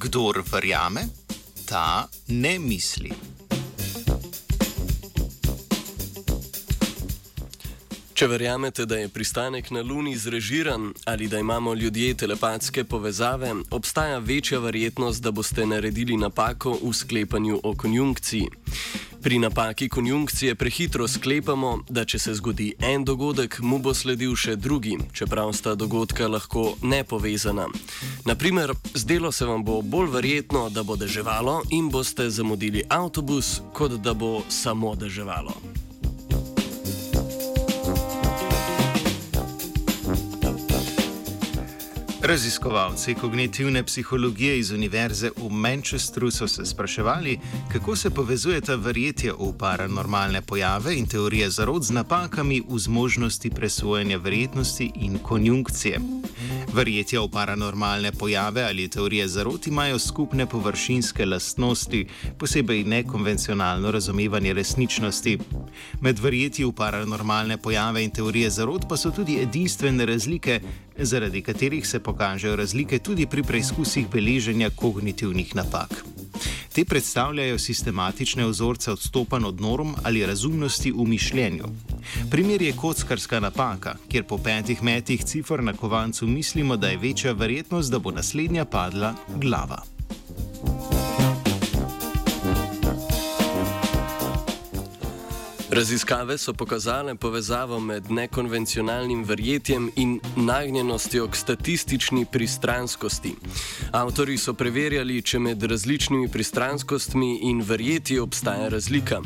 Kdor verjame, ta ne misli. Če verjamete, da je pristanek na Luni zrežiran ali da imamo ljudje telepatske povezave, obstaja večja verjetnost, da boste naredili napako v sklepanju o konjunkciji. Pri napaki konjunkcije prehitro sklepamo, da če se zgodi en dogodek, mu bo sledil še drugi, čeprav sta dogodka lahko nepovezana. Naprimer, zdelo se vam bo bolj verjetno, da bo deževalo in boste zamudili avtobus, kot da bo samo deževalo. Raziskovalci kognitivne psihologije iz Univerze v Manchesteru so se spraševali, kako se povezujeta verjetje v paranormalne pojave in teorije zarod z napakami v zmožnosti presojanja verjetnosti in konjunkcije. Verjetje v paranormalne pojave ali teorije zarot imajo skupne površinske lastnosti, posebej nekonvencionalno razumevanje resničnosti. Med verjetji v paranormalne pojave in teorije zarot pa so tudi edinstvene razlike, zaradi katerih se pokažejo razlike tudi pri preizkusih beleženja kognitivnih napak. Te predstavljajo sistematične vzorce odstopanj od norm ali razumnosti v mišljenju. Primer je kockarska napaka, kjer po petih metih cifr na kovancu mislimo, da je večja verjetnost, da bo naslednja padla glava. Raziskave so pokazale povezavo med nekonvencionalnim verjetjem in nagnjenostjo k statistični pristranskosti. Avtori so preverjali, če med različnimi pristranskostmi in verjetji obstaja razlika.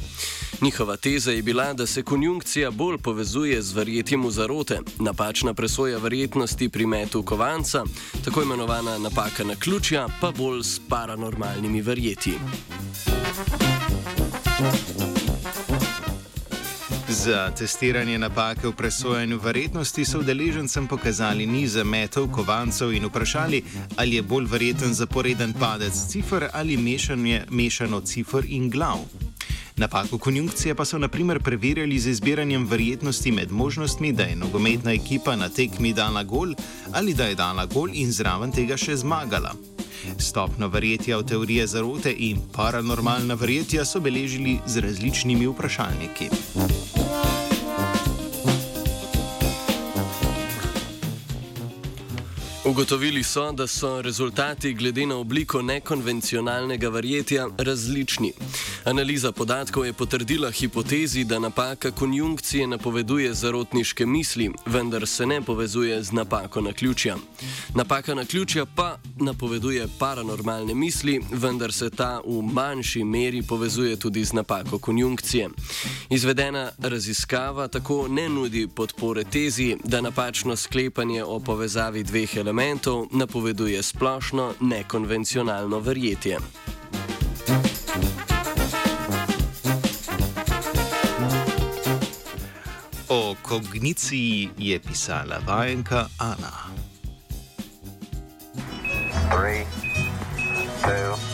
Njihova teza je bila, da se konjunkcija bolj povezuje z verjetjem v zarote, napačna presoja verjetnosti pri metu kovanca, tako imenovana napaka na ključja, pa bolj s paranormalnimi verjetji. Za testiranje napake v presojanju verjetnosti so udeležencem pokazali niz metov, kovancev in vprašali, ali je bolj verjeten zaporeden padec cifr ali mešanje, mešano cifr in glav. Napako konjunkcije pa so naprimer preverjali z izbiranjem verjetnosti med možnostmi, da je nogometna ekipa na tekmi dala gol ali da je dala gol in zraven tega še zmagala. Stopno verjetja v teorije zarote in paranormalna verjetja so beležili z različnimi vprašalniki. Ugotovili so, da so rezultati glede na obliko nekonvencionalnega verjetja različni. Analiza podatkov je potrdila hipotezi, da napaka konjunkcije napoveduje zarotniške misli, vendar se ne povezuje z napako na ključja. Napaka na ključja pa napoveduje paranormalne misli, vendar se ta v manjši meri povezuje tudi z napako konjunkcije. Izvedena raziskava tako ne nudi podpore tezi, da napačno sklepanje o povezavi dveh elementov elementov napoveduje splošno nekonvencionalno verjetje. O kogniciji je pisala vajenka Ana. Three, two,